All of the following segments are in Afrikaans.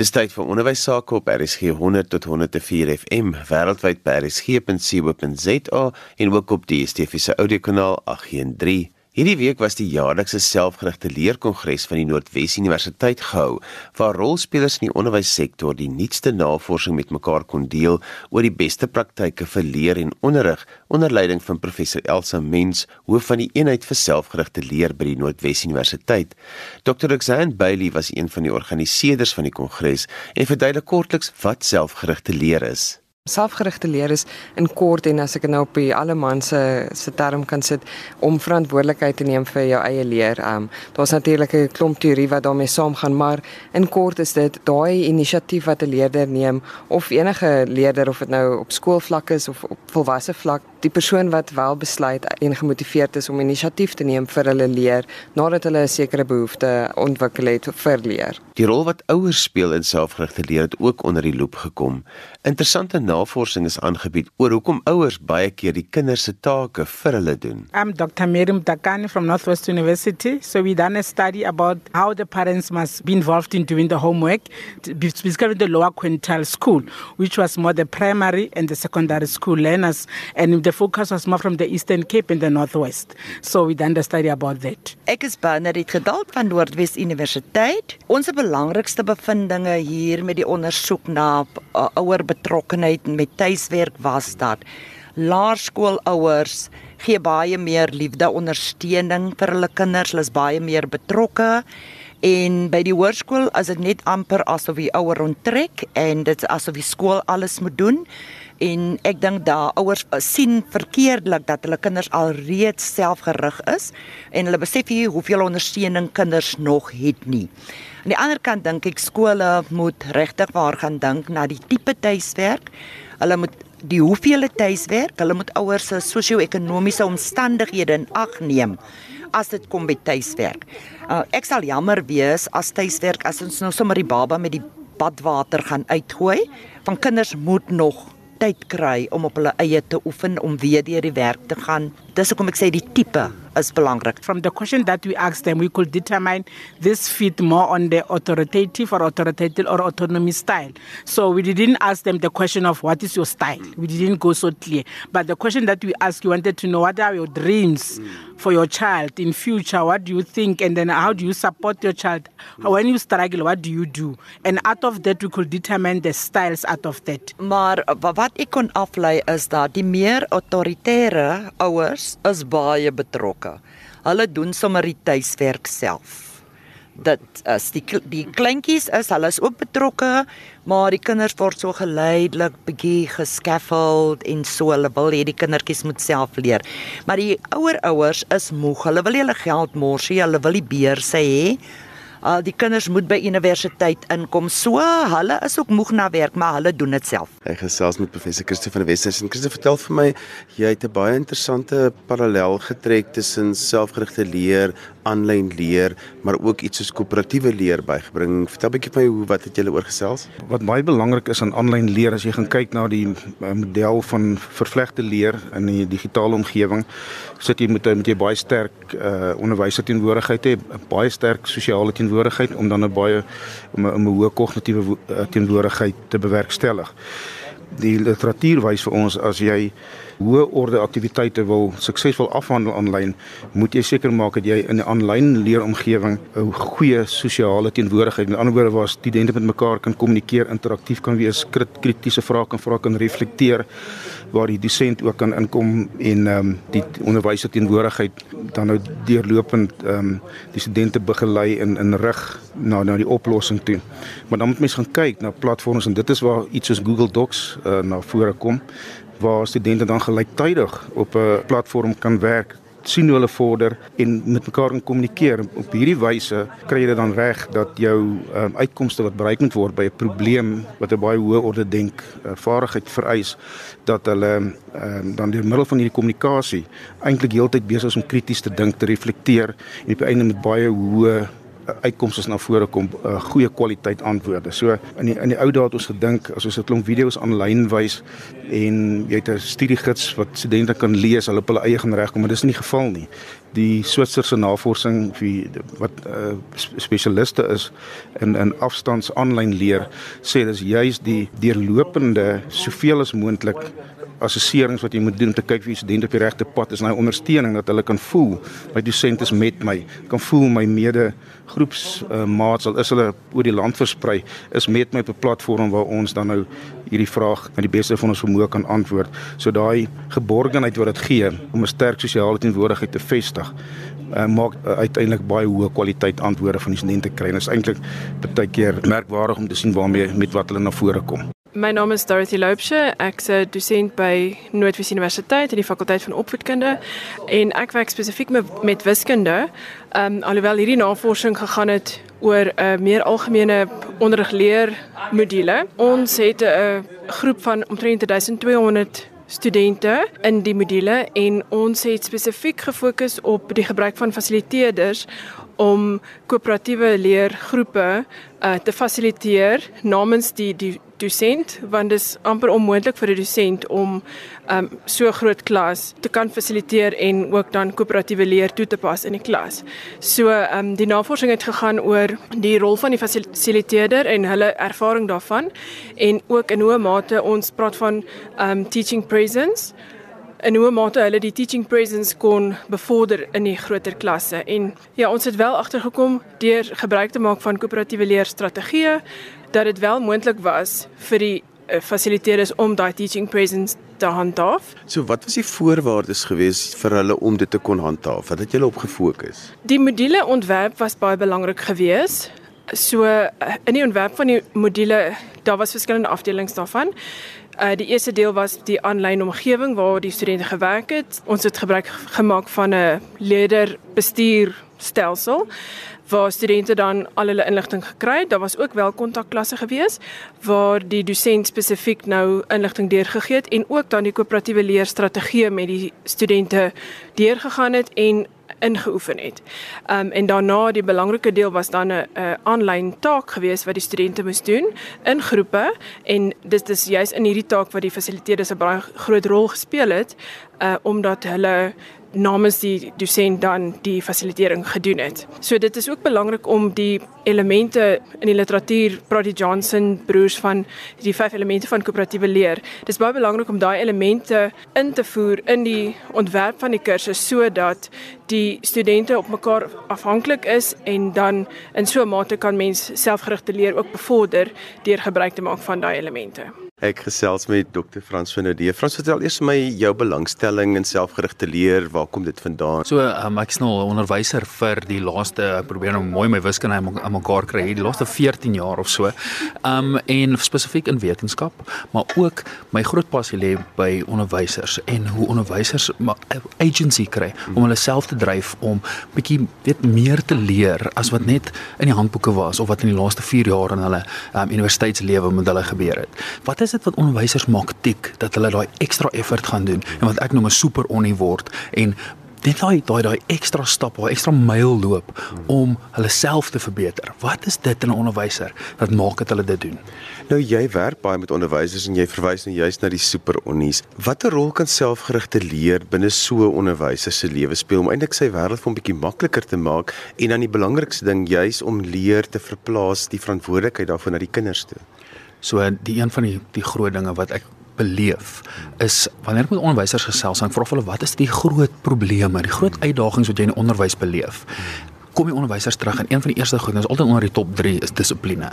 Dis tyd vir onderwys sake op RSG 100 tot 104 FM wêreldwyd by rsg.co.za en ook op die DSTV se audiokanaal 813. Hierdie week was die jaarlikse selfgerigte leerkongres van die Noordwes Universiteit gehou, waar rolspelers in die onderwyssektor die nuutste navorsing met mekaar kon deel oor die beste praktyke vir leer en onderrig onder leiding van professor Elsa Mens, hoof van die eenheid vir selfgerigte leer by die Noordwes Universiteit. Dr. Roxanne Bailey was een van die organiseerders van die kongres en verduidelik kortliks wat selfgerigte leer is. Selfgerigte leer is in kort en as ek nou op die alleman se se term kan sit om verantwoordelikheid te neem vir jou eie leer. Um daar's natuurlik 'n klomp teorie wat daarmee saamgaan, maar in kort is dit daai inisiatief wat 'n leerder neem of enige leerder of dit nou op skoolvlak is of op volwasse vlak, die persoon wat wel besluit en gemotiveerd is om inisiatief te neem vir hulle leer nadat hulle 'n sekere behoefte ontwikkel het vir leer. Die rol wat ouers speel in selfgerigte leer het ook onder die loep gekom. Interessante navorsing is aangebied oor hoekom ouers baie keer die kinders se take vir hulle doen. I'm Dr. Miriam Dakani from Northwest University. So we done a study about how the parents must be involved in doing the homework, specifically the lower quintile school, which was more the primary and the secondary school learners, and the focus was more from the Eastern Cape and the Northwest. So we done the study about that. Ek is Bernadette Gedalt van Noordwes Universiteit. Ons belangrikste bevindinge hier met die ondersoek na ouer betrokkenheid met tuiswerk was dat laerskoolouers gee baie meer liefde ondersteuning vir hulle kinders, hulle is baie meer betrokke. En by die hoërskool is dit net amper asof die ouer onttrek en dit asof die skool alles moet doen. En ek dink daar ouers sien verkeerdelik dat hulle kinders alreeds selfgerig is en hulle besef nie hoeveel ondersteuning kinders nog het nie. Aan die ander kant dink ek skole moet regtig waar gaan dink na die tipe tuiswerk Hulle moet die hoeveelheid tuiswerk, hulle moet ouers se sosio-ekonomiese omstandighede in ag neem as dit kom by tuiswerk. Uh, ek sal jammer wees as tuiswerk as ons nou sommer die baba met die badwater gaan uitgooi. Van kinders moet nog tyd kry om op hulle eie te oefen om weer deur die werk te gaan. Dis hoekom ek sê die tipe is belangrik. From the question that we asked them, we could determine this fit more on the authoritative or authoritative or autonomy style. So we didn't ask them the question of what is your style. We didn't go so clear. But the question that we asked, you wanted to know what are your dreams for your child in future? What do you think? And then how do you support your child? When you struggle, what do you do? And out of that, we could determine the styles out of that. Maar wat ek kon aflei is dat die meer autoritaire ouers is baie betrokke. Hulle doen sommer die tuiswerk self. Dit is die die kleintjies is hulle is ook betrokke, maar die kinders word so geleidelik bietjie gescaffold en so hulle wil hê die kindertjies moet self leer. Maar die ouer ouers is moeg. Hulle wil hulle geld mors, hulle wil die beurse hê al uh, die kinders moet by universiteit inkom. So hulle is ook moeg na werk, maar hulle doen dit self. Ek gesels met professor Christo van der Westhuizen. Christo, vertel vir my, jy het 'n baie interessante parallel getrek tussen selfgerigte leer, aanlyn leer, maar ook iets soos koöperatiewe leer bygebring. Vertel 'n bietjie van hoe wat het julle oorgesels? Wat baie belangrik is aan aanlyn leer as jy gaan kyk na die uh, model van vervlegte leer in die digitale omgewing, sit jy met met jy baie sterk uh, onderwyser teenwoordigheid hê, baie sterk sosiale teenwoordigheid om dan 'n baie om 'n hoë kognitiewe eh, teenwoordigheid te bewerkstellig. Die literatuur wys vir ons as jy hoë orde aktiwiteite wil suksesvol afhandel aanlyn, moet jy seker maak dat jy in 'n aanlyn leeromgewing 'n goeie sosiale teenwoordigheid, met ander woorde waar studente met mekaar kan kommunikeer, interaktief kan wees, kritiese vrae kan vra, kan reflekteer, waar die dosent ook kan inkom en ehm um, die onderwyser teenwoordigheid dan nou deurlopend ehm um, die studente begelei in in rig na na die oplossing toe. Maar dan moet mens gaan kyk na platforms en dit is waar iets soos Google Docs uh, na vore kom waar studente dan gelyktydig op 'n platform kan werk sien hoe hulle vorder en met mekaar kan kommunikeer. Op hierdie wyse kry jy dit dan reg dat jou um, uitkomste wat bereik moet word by 'n probleem wat 'n baie hoë orde denk uh, vaardigheid vereis dat hulle um, dan deur middel van hierdie kommunikasie eintlik heeltyd besig is om krities te dink, te reflekteer en op die einde met baie hoë uitkomste na vore kom, uh, goeie kwaliteit antwoorde. So in die in die ou dae het ons gedink as ons 'n klomp video's aanlyn wys en jy het 'n studiegids wat studente kan lees, hulle op hulle eie gaan regkom, maar dis nie die geval nie. Die Switserse navorsing wie wat uh, spesialiste is in in afstands aanlyn leer sê dis juist die deurlopende soveel as moontlik assesserings wat jy moet doen om te kyk wie studente op die regte pad is. En hy ondersteuning dat hulle kan voel my dosent is met my kan voel my mede groepsmaats uh, al is hulle oor die land versprei is met my op 'n platform waar ons dan nou hierdie vraag met die beste van ons vermoë kan antwoord so daai geborgenheid wat dit gee om 'n sterk sosiale teenwoordigheid te vestig uh, maak uh, uiteindelik baie hoë kwaliteit antwoorde van die studente kry en is eintlik baie keer merkwaardig om te sien waarmee met wat hulle na vore kom My naam is Dorothy Loupshe. Ek's 'n dosent by Noordwes Universiteit in die fakulteit van opvoedkunde en ek werk spesifiek met, met wiskunde. Ehm um, alhoewel hierdie navorsing gegaan het oor 'n uh, meer algemene onderrigleer module. Ons het 'n groep van omtrent 1200 studente in die module en ons het spesifiek gefokus op die gebruik van fasiliteerders om koöperatiewe leergroepe uh, te fasiliteer namens die die dosent want dit is amper onmoontlik vir 'n dosent om um so groot klas te kan fasiliteer en ook dan koöperatiewe leer toe te pas in die klas. So um die navorsing het gegaan oor die rol van die fasiliteerder en hulle ervaring daarvan en ook in hoe mate ons praat van um teaching presence en hoe mate hulle die teaching presence kon bevorder in die groter klasse en ja ons het wel agtergekom deur gebruik te maak van koöperatiewe leerstrategieë dat dit wel moontlik was vir die uh, fasiliteerders om daai teaching presence te handhaaf. So wat was die voorwaardes gewees vir hulle om dit te kon handhaaf? Wat het julle op gefokus? Die module ontwerp was baie belangrik geweest. So uh, in die ontwerp van die module, daar was verskillende afdelings daarvan. Uh die eerste deel was die aanlyn omgewing waar die studente gewerk het. Ons het gebruik gemaak van 'n leerder-bestuur stelsel waar studente dan al hulle inligting gekry het. Daar was ook wel kontakklasse gewees waar die dosent spesifiek nou inligting deurgegee het en ook dan die koöperatiewe leerstrategie met die studente deurgegaan het en ingeoefen het. Ehm um, en daarna die belangrike deel was dan 'n aanlyn taak geweest wat die studente moes doen in groepe en dit is juis in hierdie taak wat die fasiliteerders 'n baie groot rol gespeel het uh omdat hulle namens die dosent dan die fasilitering gedoen het. So dit is ook belangrik om die elemente in die literatuur Prodi Johnson broers van die vyf elemente van koöperatiewe leer. Dis baie belangrik om daai elemente in te voer in die ontwerp van die kursus sodat die studente op mekaar afhanklik is en dan in so 'n mate kan mens selfgerigte leer ook bevorder deur gebruik te maak van daai elemente. Ek gesels met Dr. Frans van der Dee. Frans, vertel eers my jou belangstelling in selfgerigte leer. Waar kom dit vandaan? So, um, ek is nou 'n onderwyser vir die laaste ek probeer nou mooi my wiskunde aan mekaar kry hier die laaste 14 jaar of so. Um en spesifiek in wetenskap, maar ook my groot passie lê by onderwysers en hoe onderwysers agency kry om hulle self te dryf om bietjie weet meer te leer as wat net in die handboeke was of wat in die laaste 4 jaar in hulle um, universiteitslewe met hulle gebeur het. Wat is dit wat onderwysers maak tik dat hulle daai ekstra effort gaan doen en wat ek noem 'n super onnie word en net daai daai daai ekstra stap, daai ekstra myl loop om hulle self te verbeter. Wat is dit in 'n onderwyser wat maak dat hulle dit doen? Nou jy werk baie met onderwysers en jy verwys nou juist na die super onnies. Watter rol kan selfgerigte leer binne so 'n onderwyser se lewe speel om eintlik sy wêreld vir 'n bietjie makliker te maak en dan die belangrikste ding juis om leer te verplaas die verantwoordelikheid daarvan na die kinders toe? So die een van die die groot dinge wat ek beleef is wanneer ek met onderwysers gesels en vra hulle wat is die groot probleme, die groot uitdagings wat jy in die onderwys beleef kom die onderwysers terug en een van die eerste goed is altyd onder die top 3 is dissipline.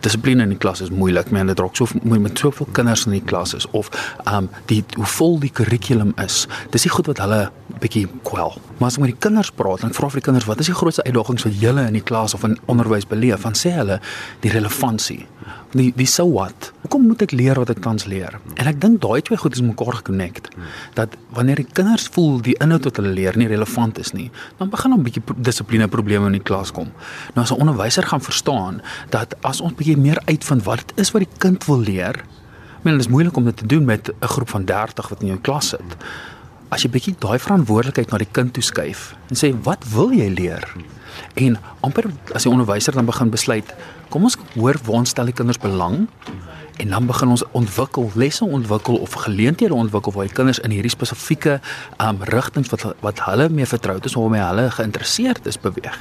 Dissipline in die klas is moeilik, men dit raak so met soveel kinders in die klas is of um die hoe vol die kurrikulum is. Dis die goed wat hulle bietjie kwel. Maar as ek met die kinders praat en vra vir die kinders wat is die grootste uitdagings wat julle in die klas of in onderwys beleef, dan sê hulle die relevantie die die so wat. Hoekom moet ek leer wat ek tans leer? En ek dink daai twee goed is mekaar gekonnekt. Dat wanneer die kinders voel die inhoud wat hulle leer nie relevant is nie, dan begin dan 'n bietjie dissipline probleme in die klas kom. Nou as 'n onderwyser gaan verstaan dat as ons bietjie meer uitvind wat dit is wat die kind wil leer, men dit is moeilik om dit te doen met 'n groep van 30 wat in jou klas sit. as jy bietjie daai verantwoordelikheid na die kind toe skuif en sê wat wil jy leer? En amper as die onderwyser dan begin besluit, kom ons hoor waar ons stel die kinders belang en dan begin ons ontwikkel lesse ontwikkel of geleenthede ontwikkel waar die kinders in hierdie spesifieke um rigtings wat wat hulle mee vertrou is of waarmee hulle geïnteresseerd is beweeg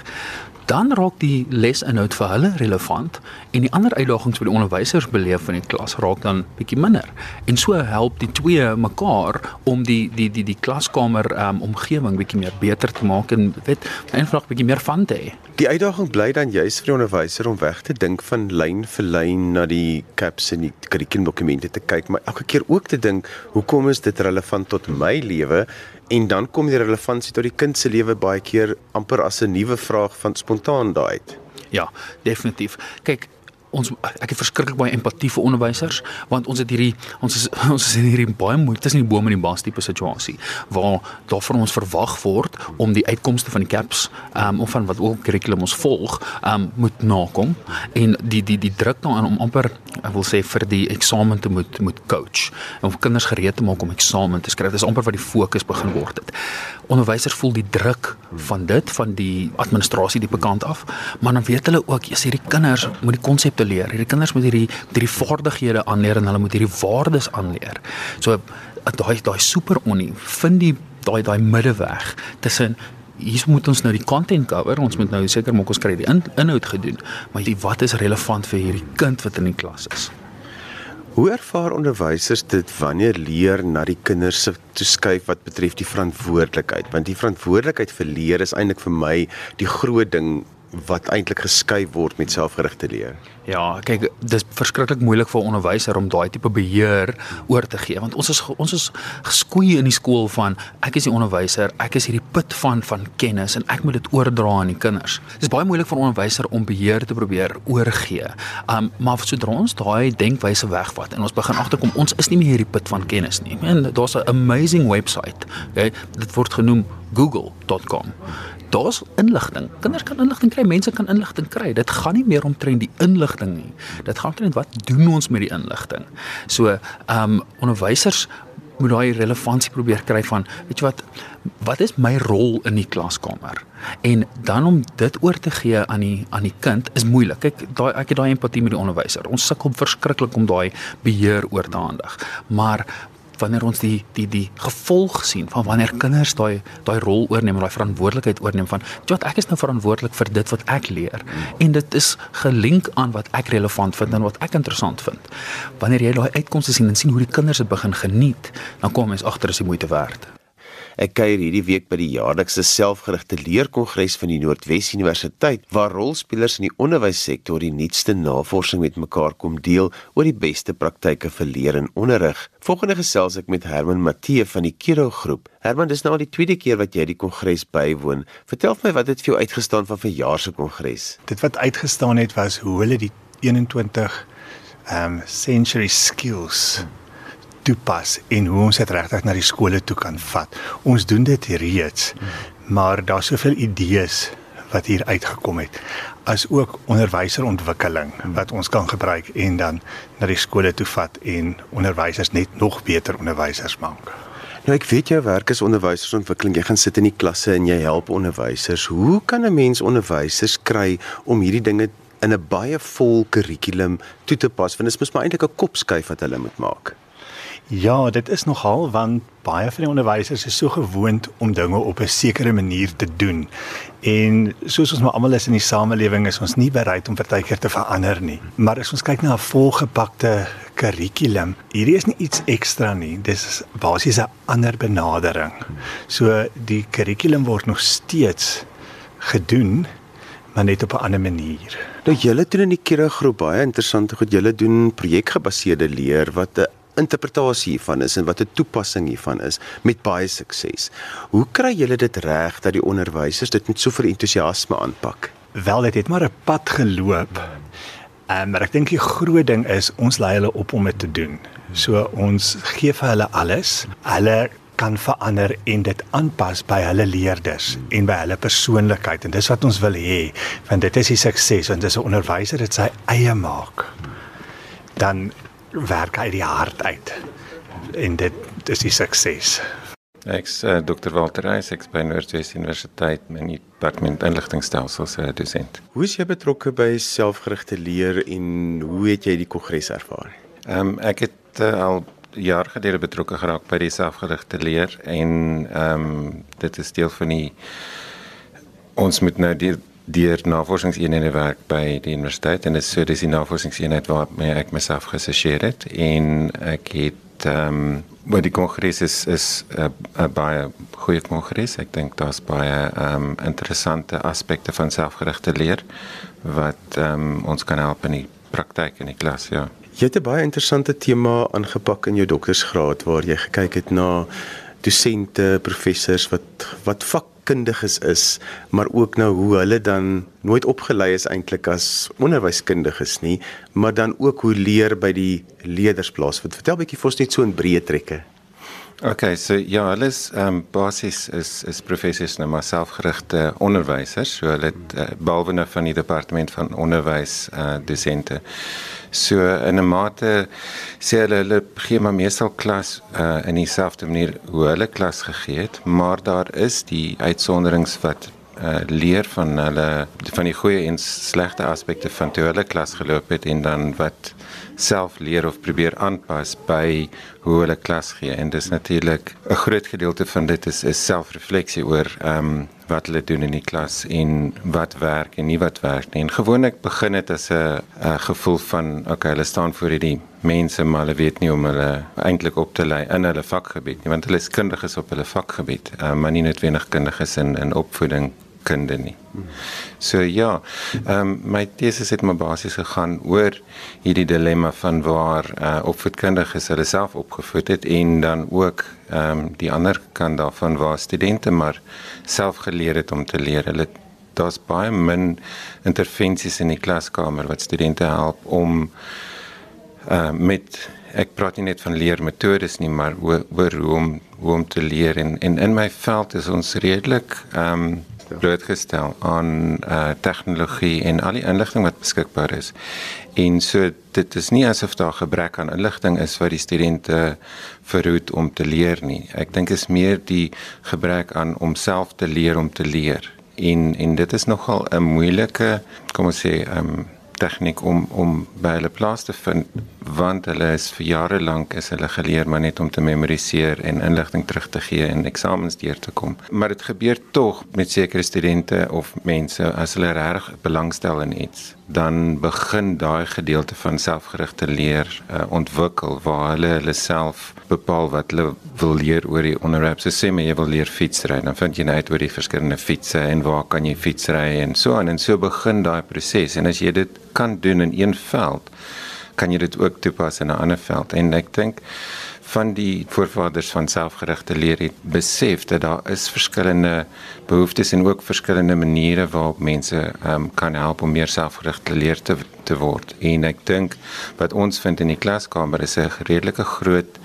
dan raak die lesinhoud vir hulle relevant en die ander uitdagings wat die onderwysers beleef in die klas raak dan bietjie minder. En so help die twee mekaar om die die die die klaskamer um, omgewing bietjie meer beter te maak en weet eenvoudig bietjie meer van te hê. Die uitdaging bly dan juis vir die onderwyser om weg te dink van lyn vir lyn na die caps en die kurrikulumdokumente te kyk, maar elke keer ook te dink, hoekom is dit relevant tot my lewe? En dan kom die relevantie tot die kind se lewe baie keer amper as 'n nuwe vraag van spontaan daai uit. Ja, definitief. Kyk, ons ek het verskriklik baie empatie vir onderwysers want ons het hierdie ons is ons is in hierdie baie moeite tussen die bome en die baas tipe situasie waar daar van ons verwag word om die uitkomste van die caps um, of van wat ook kurrikulum ons volg um, moet nakom. En die die die druk daarin om amper ek wil sê vir die eksamen te moet moet coach om kinders gereed te maak om eksamen te skryf dis amper wat die fokus begin word het. Onderwysers voel die druk van dit van die administrasie die bekant af maar dan weet hulle ook as hierdie kinders moet die konsepte leer. Hierdie kinders moet hierdie hierdie vaardighede aanleer en hulle moet hierdie waardes aanleer. So daai daai super onie vind die daai daai middeweg tussen hier moet ons nou die content cover ons moet nou seker maak ons kry die in, inhoud gedoen maar die wat is relevant vir hierdie kind wat in die klas is? Hoe ervaar onderwysers dit wanneer leer na die kinders se toeskuif wat betref die verantwoordelikheid? Want die verantwoordelikheid vir leer is eintlik vir my die groot ding wat eintlik geskuif word met selfgerigte leer. Ja, kyk, dis verskriklik moeilik vir 'n onderwyser om daai tipe beheer oor te gee want ons is ons is geskoei in die skool van ek is die onderwyser, ek is hierdie put van van kennis en ek moet dit oordra aan die kinders. Dis baie moeilik vir 'n onderwyser om beheer te probeer oorgee. Um maar sodra ons daai denkwyse wegvat en ons begin agterkom ons is nie meer hierdie put van kennis nie. En daar's 'n amazing website. Okay, dit word genoem google.com daar's inligting. Kinders kan inligting kry, mense kan inligting kry. Dit gaan nie meer omtrent die inligting nie. Dit gaan omtrent wat doen ons met die inligting. So, ehm um, onderwysers moet daai relevantie probeer kry van, weet jy wat, wat is my rol in die klaskamer? En dan om dit oor te gee aan die aan die kind is moeilik. Kyk, daai ek het daai empatie met die onderwyser. Ons sukkel verskriklik om daai beheer oor te handig. Maar wanneer ons die die die gevolg sien van wanneer kinders daai daai rol oorneem, daai verantwoordelikheid oorneem van wat ek is nou verantwoordelik vir dit wat ek leer en dit is gelink aan wat ek relevant vind en wat ek interessant vind. Wanneer jy daai uitkomste sien en sien hoe die kinders dit begin geniet, dan kom mens agter is die moeite werd. Ek kuier hierdie week by die jaarlikse selfgerigte leerkongres van die Noordwes Universiteit waar rolspelers in die onderwyssektor die nuutste navorsing met mekaar kom deel oor die beste praktyke vir leer en onderrig. Volgende gesels ek met Herman Matthee van die Kiro groep. Herman, dis nou al die tweede keer wat jy die kongres bywoon. Vertel my wat het vir jou uitgestaan van verjaar se kongres? Dit wat uitgestaan het was hoe hulle die 21 um century skills hmm toepas en hoe ons dit regtig na die skole toe kan vat. Ons doen dit reeds, maar daar's soveel idees wat hier uitgekom het as ook onderwyserontwikkeling wat ons kan gebruik en dan na die skole toe vat en onderwysers net nog beter onderwysers maak. Nou ek weet jou werk is onderwysersontwikkeling. Jy gaan sit in die klasse en jy help onderwysers. Hoe kan 'n mens onderwysers kry om hierdie dinge in 'n baie vol kurrikulum toe te pas? Want dit is mos maar eintlik 'n kopskuif wat hulle moet maak. Ja, dit is nogal want baie van die onderwysers is so gewoond om dinge op 'n sekere manier te doen. En soos ons maar almal is in die samelewing is ons nie bereid om partykeer te verander nie. Maar as ons kyk na 'n volgepakte kurrikulum, hierdie is nie iets ekstra nie. Dis basies 'n ander benadering. So die kurrikulum word nog steeds gedoen maar net op 'n ander manier. Nou julle doen in die Kira groep baie interessante goed. Julle doen projekgebaseerde leer wat 'n interpretasie hiervan is en wat 'n toepassing hiervan is met baie sukses. Hoe kry julle dit reg dat die onderwysers dit met soveel entoesiasme aanpak? Wel, dit het maar 'n pad geloop. Um, maar ek dink die groot ding is ons lei hulle op om dit te doen. So ons gee vir hulle alles. Hulle kan verander en dit aanpas by hulle leerders en by hulle persoonlikheid en dis wat ons wil hê want dit is die sukses want as 'n onderwyser dit sy eie maak dan werk uit die hart uit. En dit is die sukses. Ek's uh, Dr. Walter Reis, ek by Noordwes Universiteit in die departement inligtingstelsels as uh, dosent. Hoe is jy betrokke by selfgerigte leer en hoe het jy die kongres ervaar? Ehm um, ek het uh, al jaar gelede betrokke geraak by die selfgerigte leer en ehm um, dit is deel van die ons moet nou die deur navorsingseenhede werk by die universiteit en dit so dis die navorsingseenheid waarmee ek myself geassosieer het en ek het ehm um, Maar die kongres is is 'n uh, uh, baie goeie kongres. Ek dink daar's baie um interessante aspekte van selfgerigte leer wat um ons kan help in die praktyk in die klas, ja. Jy het 'n baie interessante tema aangepak in jou doktorsgraad waar jy gekyk het na dosente, professors wat wat vakkundiges is, maar ook nou hoe hulle dan nooit opgelei is eintlik as onderwyskundiges nie, maar dan ook hoe leer by die leerders plaasvind. Vertel 'n bietjie vir ons net so in breë trekke. Okay, so ja, hulle is ehm um, basies is is professors nou maar selfgerigte onderwysers, so hulle het uh, behalwe nou van die departement van onderwys uh dosente. So in 'n mate sê hulle hulle gee maar meestal klas uh in dieselfde manier hoe hulle klas gegee het, maar daar is die uitsonderings wat uh leer van hulle van die goeie en slegte aspekte van toe hulle klas geloop het en dan wat self leer of probeer aanpas by hoe hulle klas gee en dis natuurlik 'n groot gedeelte van dit is is selfrefleksie oor ehm um, wat hulle doen in die klas en wat werk en nie wat werk nie. En gewoonlik begin dit as 'n gevoel van okay, hulle staan voor hierdie mense maar hulle weet nie hoe om hulle eintlik op te lei in hulle vakgebied nie want hulle is kundiges op hulle vakgebied, uh, maar nie noodwendig kundiges in in opvoeding kunde nie. So ja, ehm um, my teses het maar basies gegaan oor hierdie dilemma van waar uh, opvoedkundiges hulle self opgevoed het en dan ook ehm um, die ander kant daarvan waar studente maar self geleer het om te leer. Hulle daar's baie min intervensies in die klaskamer wat studente help om uh, met ek praat nie net van leermetodes nie, maar oor, oor hoe om hoe om te leer en, en in my veld is ons redelik ehm um, blootgestel aan uh tegnologie en al die inligting wat beskikbaar is. En so dit is nie asof daar gebrek aan inligting is wat die studente verhoed om te leer nie. Ek dink is meer die gebrek aan om self te leer om te leer. En en dit is nogal 'n moeilike, kom ons sê, um tegniek om om by hulle plaas te vind want hulle is vir jare lank is hulle geleer maar net om te memoriseer en inligting terug te gee en eksamens deur te kom. Maar dit gebeur tog met sekere studente of mense as hulle reg belangstel in iets dan begin daai gedeelte van selfgerigte leer uh, ontwikkel waar hulle hulle self bepaal wat hulle wil leer oor die onderwerp. So sê my jy wil leer fietsry, dan vind jy net oor die verskillende fietsse en waar kan jy fietsry en so aan en so begin daai proses. En as jy dit kan doen in een veld, kan jy dit ook toepas in 'n ander veld. En ek dink van die voorvaders van selfgerigte leer het besef dat daar is verskillende behoeftes en ook verskillende maniere waarop mense um, kan help om meer selfgerigte leer te te word. En ek dink wat ons vind in die klaskamer is 'n redelike groot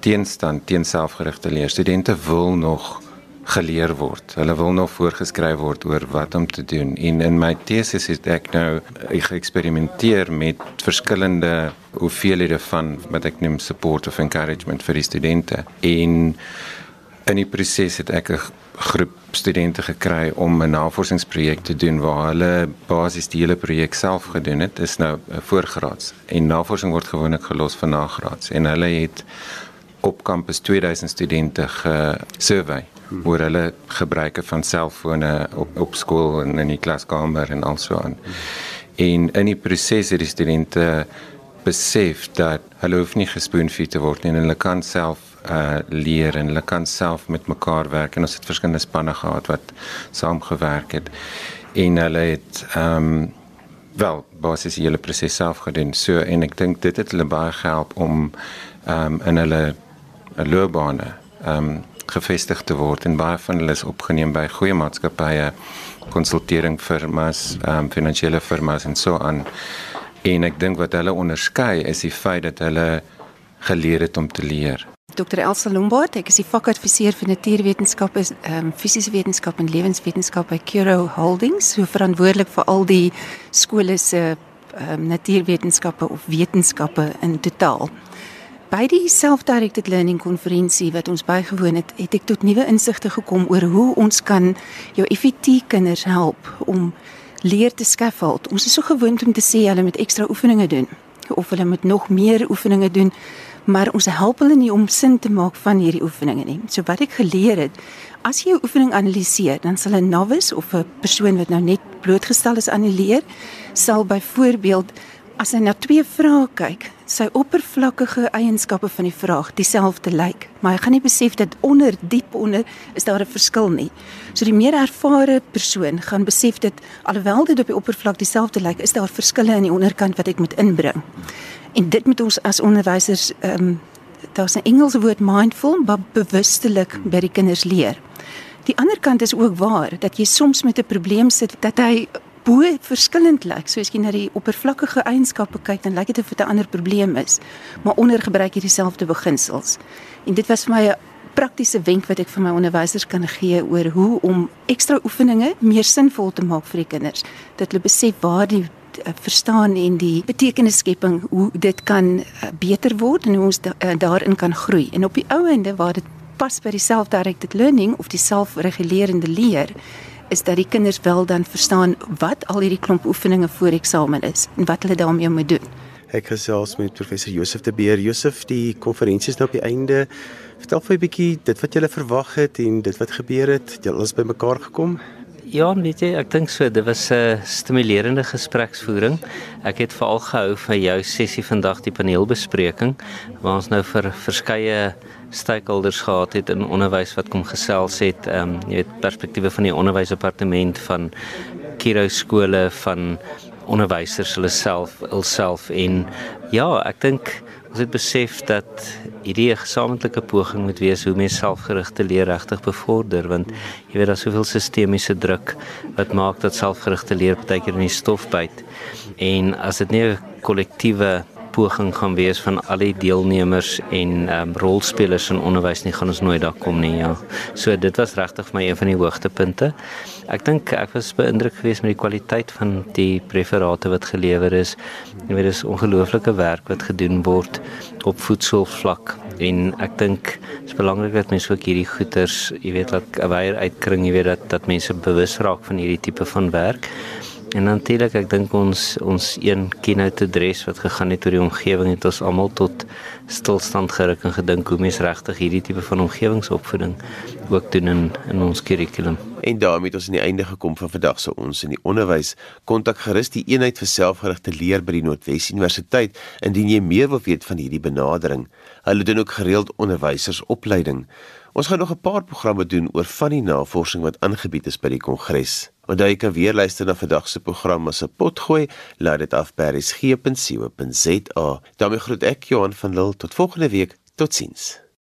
teenstand teen selfgerigte leer. Studente wil nog geleer word. Hulle wil nog voorgeskryf word oor wat om te doen. En in my teses het ek nou geëksperimenteer met verskillende hoeveelhede van wat ek noem support of encouragement vir die studente. En in die proses het ek 'n groep studente gekry om 'n navorsingsprojek te doen waar hulle basies die hele projek self gedoen het. Dit is nou 'n voorgraads en navorsing word gewoonlik gelos vir nagraads en hulle het op kampus 2000 studente gesurvey oor hulle gebruike van selfone op op skool en in die klaskamer en also aan. En in die proses het die studente besef dat hulle hoef nie gespoenfeed te word nie en hulle kan self uh leer en hulle kan self met mekaar werk en ons het verskillende spanne gehad wat saamgewerk het en hulle het ehm um, wel basies die hele proses self gedoen. So en ek dink dit het hulle baie gehelp om ehm um, in hulle loopbane ehm um, gevestig te word en baie van hulle is opgeneem by goeie maatskappye, konsultering firmas, ehm um, finansiële firmas en so aan. En ek dink wat hulle onderskei is die feit dat hulle geleer het om te leer. Dr. Elsa Lombard, ek is die vakadviseur vir natuurwetenskappe, ehm um, fisiese wetenskap en lewenswetenskap by Curo Holdings, so verantwoordelik vir al die skole se ehm um, natuurwetenskappe of wetenskappe in totaal. By die self-directed learning konferensie wat ons bygewoon het, het ek tot nuwe insigte gekom oor hoe ons kan jou FET kinders help om leer te scaffold. Ons is so gewoond om te sê hulle moet ekstra oefeninge doen of hulle moet nog meer oefeninge doen, maar ons help hulle nie om sin te maak van hierdie oefeninge nie. So wat ek geleer het, as jy 'n oefening analiseer, dan sal 'n novice of 'n persoon wat nou net blootgestel is aan die leer, sal byvoorbeeld as hy na twee vrae kyk, sy oppervlakkige eienskappe van die vraag dieselfde lyk, maar hy gaan nie besef dat onder diep onder is daar 'n verskil nie. So die meer ervare persoon gaan besef dat alhoewel dit op die oppervlak dieselfde lyk, is daar verskille aan die onderkant wat ek moet inbring. En dit moet ons as onderwysers ehm um, daar's 'n Engelse woord mindful, maar bewustelik by die kinders leer. Die ander kant is ook waar dat jy soms met 'n probleem sit dat hy bo verskillend lyk. So as jy na die oppervlakkige eienskappe kyk, dan lyk dit of dit 'n ander probleem is, maar onder gebruik jy dieselfde beginsels. En dit was vir my 'n praktiese wenk wat ek vir my onderwysers kan gee oor hoe om ekstra oefeninge meer sinvol te maak vir die kinders. Dat hulle besef waar die uh, verstaan en die betekenisskepping hoe dit kan uh, beter word en hoe ons da, uh, daarin kan groei. En op die ou einde waar dit pas by die self-directed learning of die selfregulerende leer is dat die kinders wel dan verstaan wat al hierdie klomp oefeninge voor eksamen is en wat hulle daarmee moet doen. Ek gesels met professor Josef de Beer. Josef, die konferensie is nou op die einde. Vertel vir 'n bietjie dit wat jy verwag het en dit wat gebeur het. Het jy alles bymekaar gekom? Ja, weet jy, ek dink so, dit was 'n stimulerende gespreksvoering. Ek het veral gehou van jou sessie vandag, die paneelbespreking, waar ons nou vir verskeie stakeholders gehad het in onderwys wat kom gesels het, ehm um, jy weet perspektiewe van die onderwysdepartement van Kiro skole van onderwysers hulle self hulself en ja, ek dink ons het besef dat hierdie gesamentlike poging moet wees hoe mense selfgerigte leer regtig bevorder want jy weet daar's soveel sistemiese druk wat maak dat selfgerigte leer baie keer in die stof byt. En as dit nie 'n kollektiewe poging gaan wees van al die deelnemers en um, rolspelers in onderwys nie gaan ons nooit daar kom nie ja. So dit was regtig vir my een van die hoogtepunte. Ek dink ek was beïndruk geweest met die kwaliteit van die preferate wat gelewer is. Jy weet dis ongelooflike werk wat gedoen word op voedselvlak en ek dink dit is belangrik dat mense ook hierdie goeters, jy weet, laat 'n weier uitkring, jy weet dat dat mense bewus raak van hierdie tipe van werk. En natuurlik ek dink ons ons een keynote address wat gegaan het oor die omgewing het ons almal tot stilstand geruk en gedink hoe mens regtig hierdie tipe van omgewingsopvoeding ook doen in in ons kurrikulum. En daarmee het ons aan die einde gekom van vandag se ons in die onderwys. Kontak gerus die eenheid vir selfgerigte leer by die Noordwes Universiteit indien jy meer wil weet van hierdie benadering. Hulle doen ook gereeld onderwysersopleiding. Ons gaan nog 'n paar programme doen oor van die navorsing wat aangebied is by die kongres. Want jy kan weer luister na vandag se program as 'n potgooi, laat dit af by resgep.co.za. daarmee groet ek Johan van Lille tot volgende week. Totsiens.